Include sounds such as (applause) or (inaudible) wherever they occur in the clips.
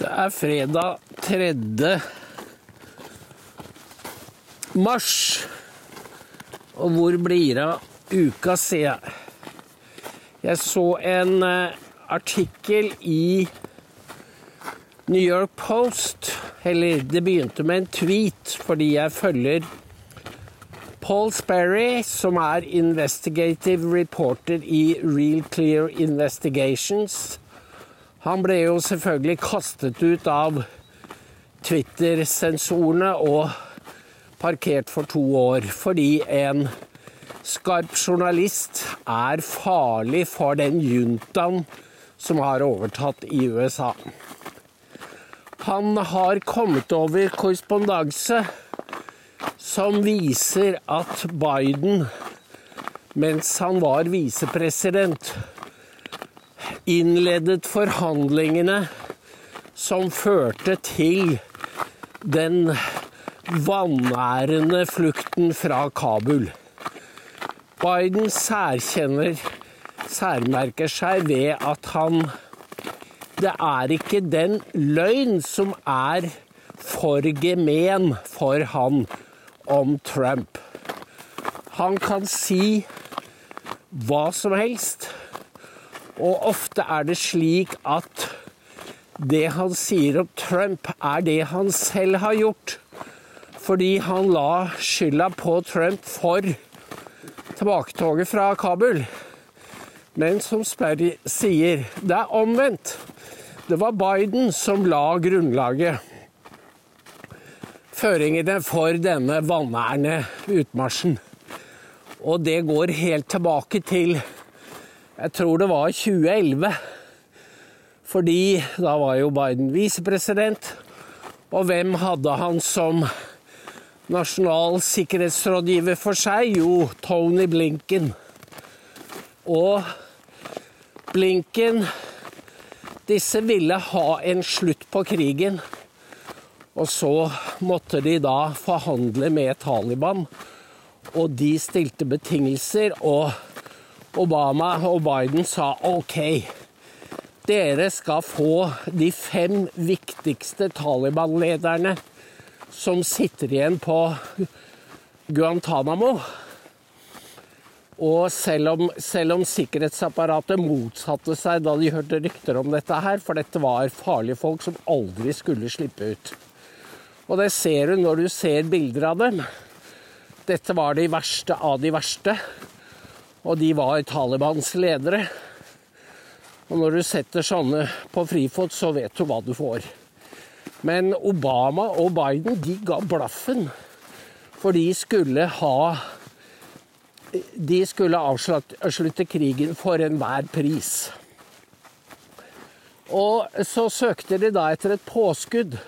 Det er fredag 3. mars. Og hvor blir det av uka, sier jeg. Jeg så en eh, artikkel i New York Post. Eller det begynte med en tweet, fordi jeg følger Paul Sperry, som er investigative reporter i Real Clear Investigations. Han ble jo selvfølgelig kastet ut av Twitter-sensorene og parkert for to år fordi en skarp journalist er farlig for den juntaen som har overtatt i USA. Han har kommet over korrespondanse som viser at Biden, mens han var visepresident, innledet forhandlingene som førte til den vanærende flukten fra Kabul. Biden særkjenner særmerker seg ved at han Det er ikke den løgn som er for gemen for han om Trump. Han kan si hva som helst, og ofte er det slik at det han sier om Trump, er det han selv har gjort. Fordi han la skylda på Trump for tilbaketoget fra Kabul. Men som Sperry sier, det er omvendt. Det var Biden som la grunnlaget. Føringene for denne vanærende utmarsjen. Og det går helt tilbake til jeg tror det var 2011. Fordi da var jo Biden visepresident. Og hvem hadde han som nasjonal sikkerhetsrådgiver for seg? Jo, Tony Blinken. Og Blinken Disse ville ha en slutt på krigen. Og så måtte de da forhandle med Taliban, og de stilte betingelser. Og Obama og Biden sa OK, dere skal få de fem viktigste Taliban-lederne som sitter igjen på Guantánamo. Og selv om, selv om, sikkerhetsapparatet motsatte seg da de hørte rykter om dette her, for dette var farlige folk som aldri skulle slippe ut. Og det ser du når du ser bilder av dem. Dette var de verste av de verste. Og de var Talibans ledere. Og når du setter sånne på frifot, så vet du hva du får. Men Obama og Biden de ga blaffen. For de skulle ha De skulle avslutte krigen for enhver pris. Og så søkte de da etter et påskudd.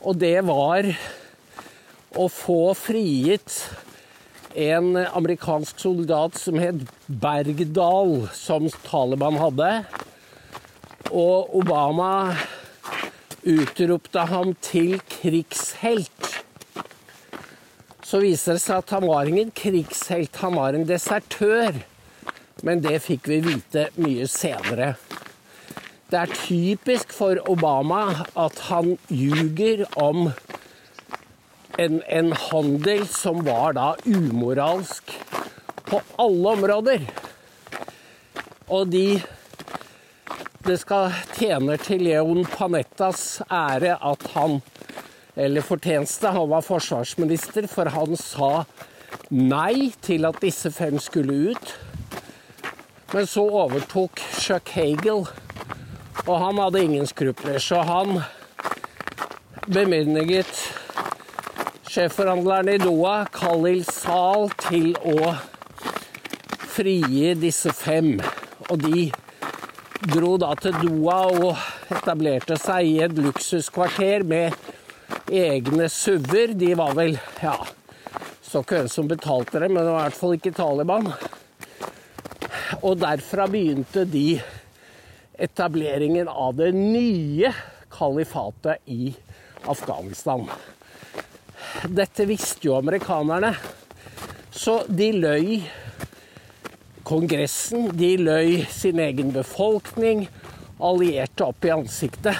Og det var å få frigitt en amerikansk soldat som het Bergdal, som Taliban hadde. Og Obama utropte ham til krigshelt. Så viser det seg at han var ingen krigshelt, han var en desertør. Men det fikk vi vite mye senere. Det er typisk for Obama at han ljuger om en, en, handel som var da umoralsk på alle områder. Og de Det skal tjene til Leon Panettas ære at han Eller fortjeneste, han var forsvarsminister, for han sa nei til at disse fem skulle ut. Men så overtok Chuck Hagel, og han hadde ingen skrupler, så han bemyndiget sjefforhandleren i Doha, Khalil Sal, til å frigi disse fem. Og de dro da til Doha og etablerte seg i et luksuskvarter med egne SUV-er. De var vel Ja, så ikke hvem som betalte dem, men det var i hvert fall ikke Taliban. Og derfra begynte de etableringen av det nye kalifatet i Afghanistan. Dette visste jo amerikanerne, så de løy Kongressen, de løy sin egen befolkning, allierte opp i ansiktet.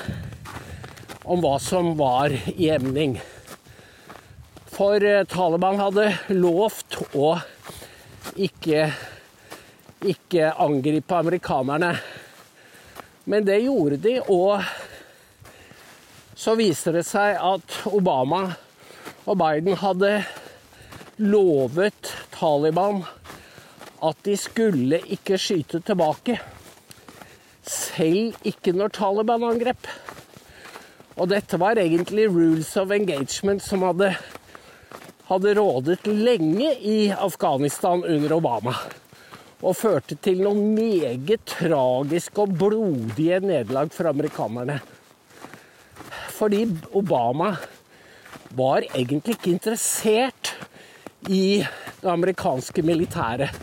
om hva som var i emning. For eh, Taliban hadde lovt å ikke, ikke angripe amerikanerne. Men det gjorde de, og så viser det seg at Obama og Biden hadde lovet Taliban at de skulle ikke skyte tilbake. Selv ikke når Taliban angrep. Og dette var egentlig rules of engagement som hadde, hadde rådet lenge i Afghanistan under Obama. Og førte til noen meget tragiske og blodige nederlag for amerikanerne. Fordi Obama var egentlig ikke interessert i det amerikanske militæret.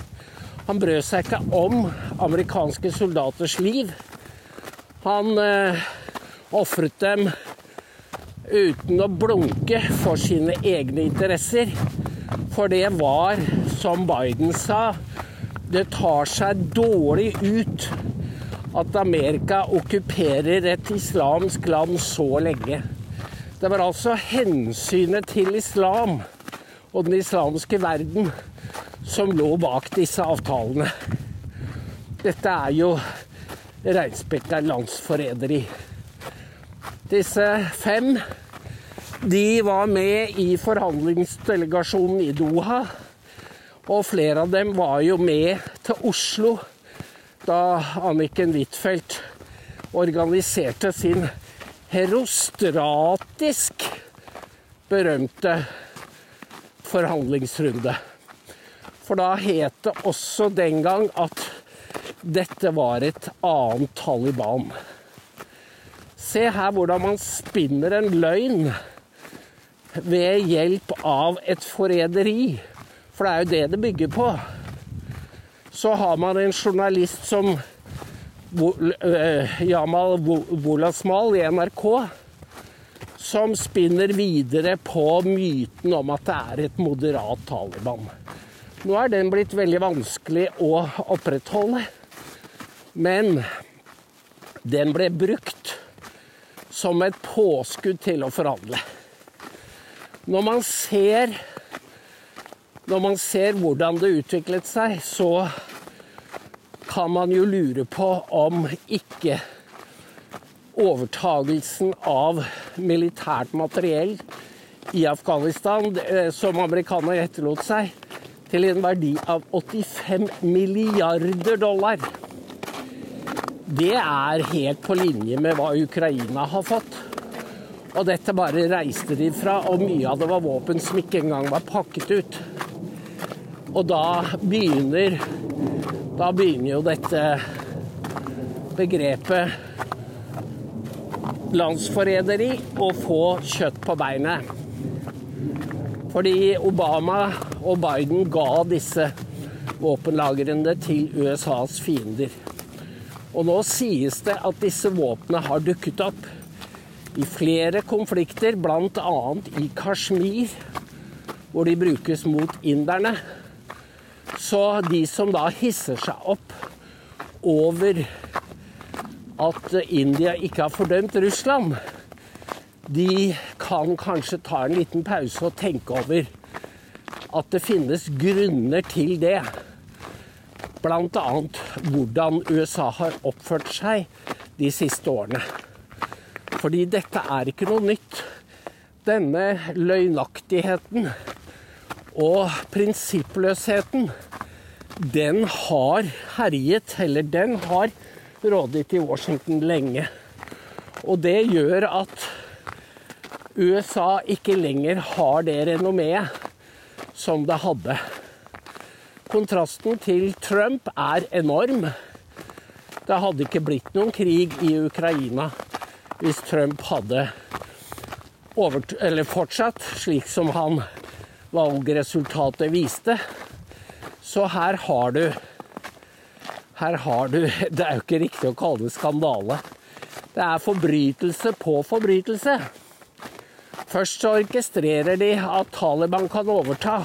Han brød seg ikke om amerikanske soldaters liv. Han eh, ofret dem uten å blunke for sine egne interesser. For det var, som Biden sa, det tar seg dårlig ut at Amerika okkuperer et islamsk land så lenge. Det var altså hensynet til islam og den islamske verden som lå bak disse avtalene. Dette er jo reinspekka landsforræderi. Disse fem de var med i forhandlingsdelegasjonen i Doha. Og flere av dem var jo med til Oslo da Anniken Huitfeldt organiserte sin herostratisk berømte forhandlingsrunde. For da het det også den gang at dette var et annet Taliban. Se her hvordan man spinner en løgn ved hjelp av et forræderi. For det er jo det det bygger på. Så har man en journalist som Jamal Wolasmal i NRK, som spinner videre på myten om at det er et moderat Taliban. Nå er den blitt veldig vanskelig å opprettholde. Men den ble brukt som et påskudd til å forhandle. Når man ser Når man ser hvordan det utviklet seg, så kan man jo lure på om ikke overtagelsen av militært materiell i Afghanistan, eh, som amerikanerne etterlot seg, til en verdi av 85 milliarder dollar. Det er helt på linje med hva Ukraina har fått. Og dette bare reiste de fra, og mye av det var våpen som ikke engang var pakket ut. Og da begynner Da begynner jo dette begrepet landsforræderi å få kjøtt på beinet. Fordi Obama og Biden ga disse våpenlagrene til USAs fiender. Og nå sies det at disse våpnene har dukket opp i flere konflikter, bl.a. i Kashmir, hvor de brukes mot inderne. Så de som da hisser seg opp over at India ikke har fordømt Russland, de kan kanskje ta en liten pause og tenke over at det finnes grunner til det. Bl.a. hvordan USA har oppført seg de siste årene. Fordi dette er ikke noe nytt. Denne løgnaktigheten og prinsippløsheten, den har herjet, eller den har rådet i Washington lenge. Og det gjør at USA ikke lenger har det renommeet som det hadde. Kontrasten til Trump er enorm. Det hadde ikke blitt noen krig i Ukraina hvis Trump hadde fortsatt slik som han valgresultatet viste. Så her har du Her har du (laughs) Det er jo ikke riktig å kalle det skandale. Det er forbrytelse på forbrytelse. Først så orkestrerer de at Taliban kan overta.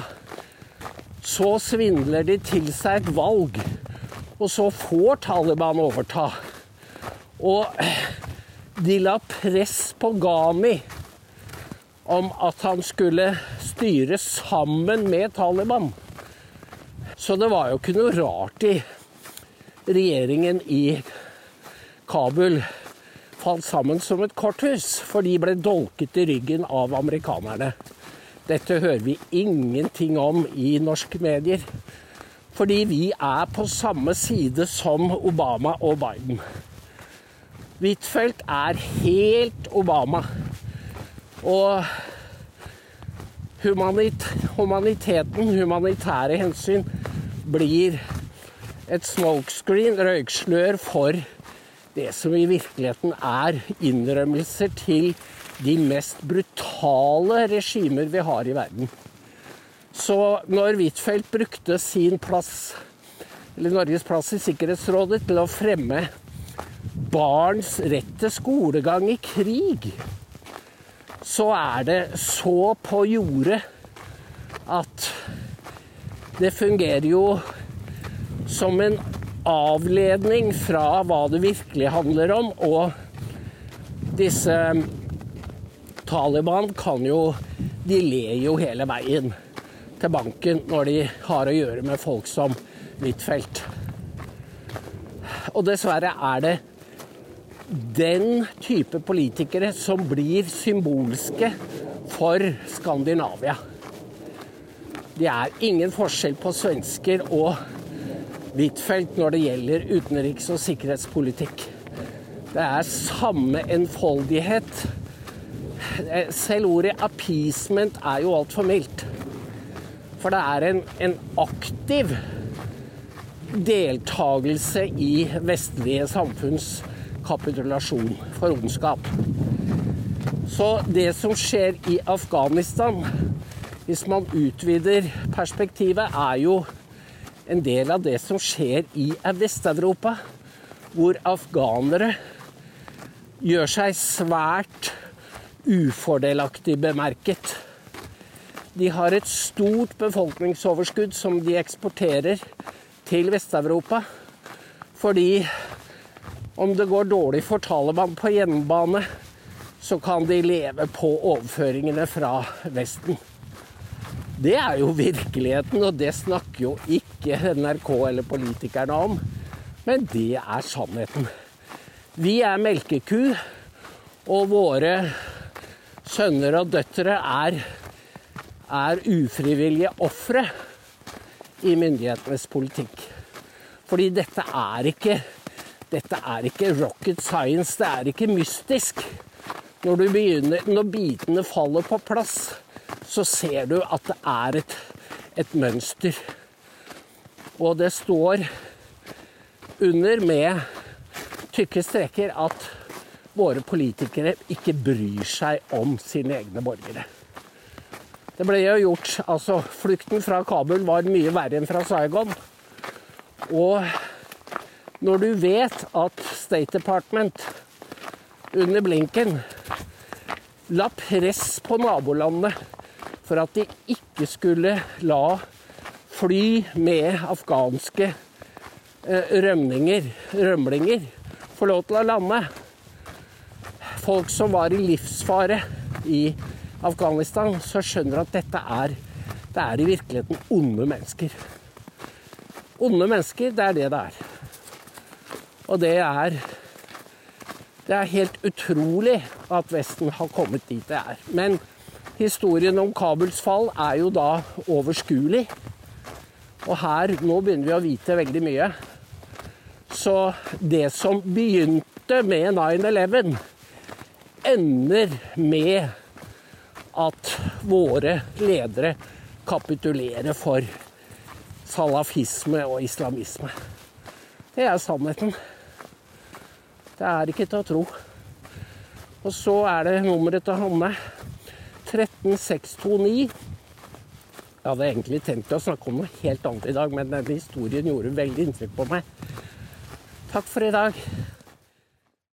Så svindler de til seg et valg, og så får Taliban overta. Og de la press på Ghani om at han skulle styre sammen med Taliban. Så det var jo ikke noe rart i regjeringen i Kabul falt sammen som et korthus, for de ble dolket i ryggen av amerikanerne. Dette hører vi ingenting om i norske medier. Fordi vi er på samme side som Obama og Biden. Huitfeldt er helt Obama. Og humanit humaniteten, humanitære hensyn, blir et smokescreen, røykslør, for det som i virkeligheten er innrømmelser til de mest brutale regimer vi har i verden. Så når Huitfeldt brukte sin plass, eller Norges plass i Sikkerhetsrådet, til å fremme barns rett til skolegang i krig, så er det så på jordet at det fungerer jo som en avledning fra hva det virkelig handler om. Og disse Taliban kan jo De ler jo hele veien til banken når de har å gjøre med folk som Huitfeldt. Og dessverre er det den type politikere som blir symbolske for Skandinavia. Det er ingen forskjell på svensker og Huitfeldt når det gjelder utenriks- og sikkerhetspolitikk. Det er samme enfoldighet. Selv ordet 'appeasement' er jo altfor mildt. For det er en, en aktiv deltakelse i vestlige samfunns kapitulasjon for ondskap. Så det som skjer i Afghanistan, hvis man utvider perspektivet, er jo en del av det som skjer i Vest-Europa, hvor afghanere gjør seg svært ufordelaktig bemerket. De har et stort befolkningsoverskudd som de eksporterer til Vest-Europa, fordi om det går dårlig for Taliban på hjemmebane, så kan de leve på overføringene fra Vesten. Det er jo virkeligheten, og det snakker jo ikke NRK eller politikerne om. Men det er sannheten. Vi er melkeku, og våre sønner og døtre er, er ufrivillige ofre i myndighetenes politikk. Fordi dette er ikke dette er ikke rocket science, det er ikke mystisk. Når, begynner, når bitene faller på plass, så ser du at det er et, et mønster. Og det står under med tykke streker at våre politikere ikke bryr seg om sine egne borgere. Det ble jo gjort Altså, flukten fra Kabul var mye verre enn fra Saigon. Og når du vet at State Department under Blinken la press på nabolandene for at de ikke skulle la fly med afghanske eh, rømninger, rømlinger få lov til å lande. Folk som var i livsfare i Afghanistan, så skjønner at dette er, det er i virkeligheten onde mennesker. Onde mennesker, det er det det er. Og det er Det er helt utrolig at Vesten har kommet dit det er. Men Historien om Kabuls fall er jo da overskuelig. Og her Nå begynner vi å vite veldig mye. Så det som begynte med 9-11, ender med at våre ledere kapitulerer for salafisme og islamisme. Det er sannheten. Det er ikke til å tro. Og så er det nummeret til Hanne. 13629. Jeg hadde egentlig tenkt å snakke om noe helt annet i dag, men denne historien gjorde veldig inntrykk på meg. Takk for i dag.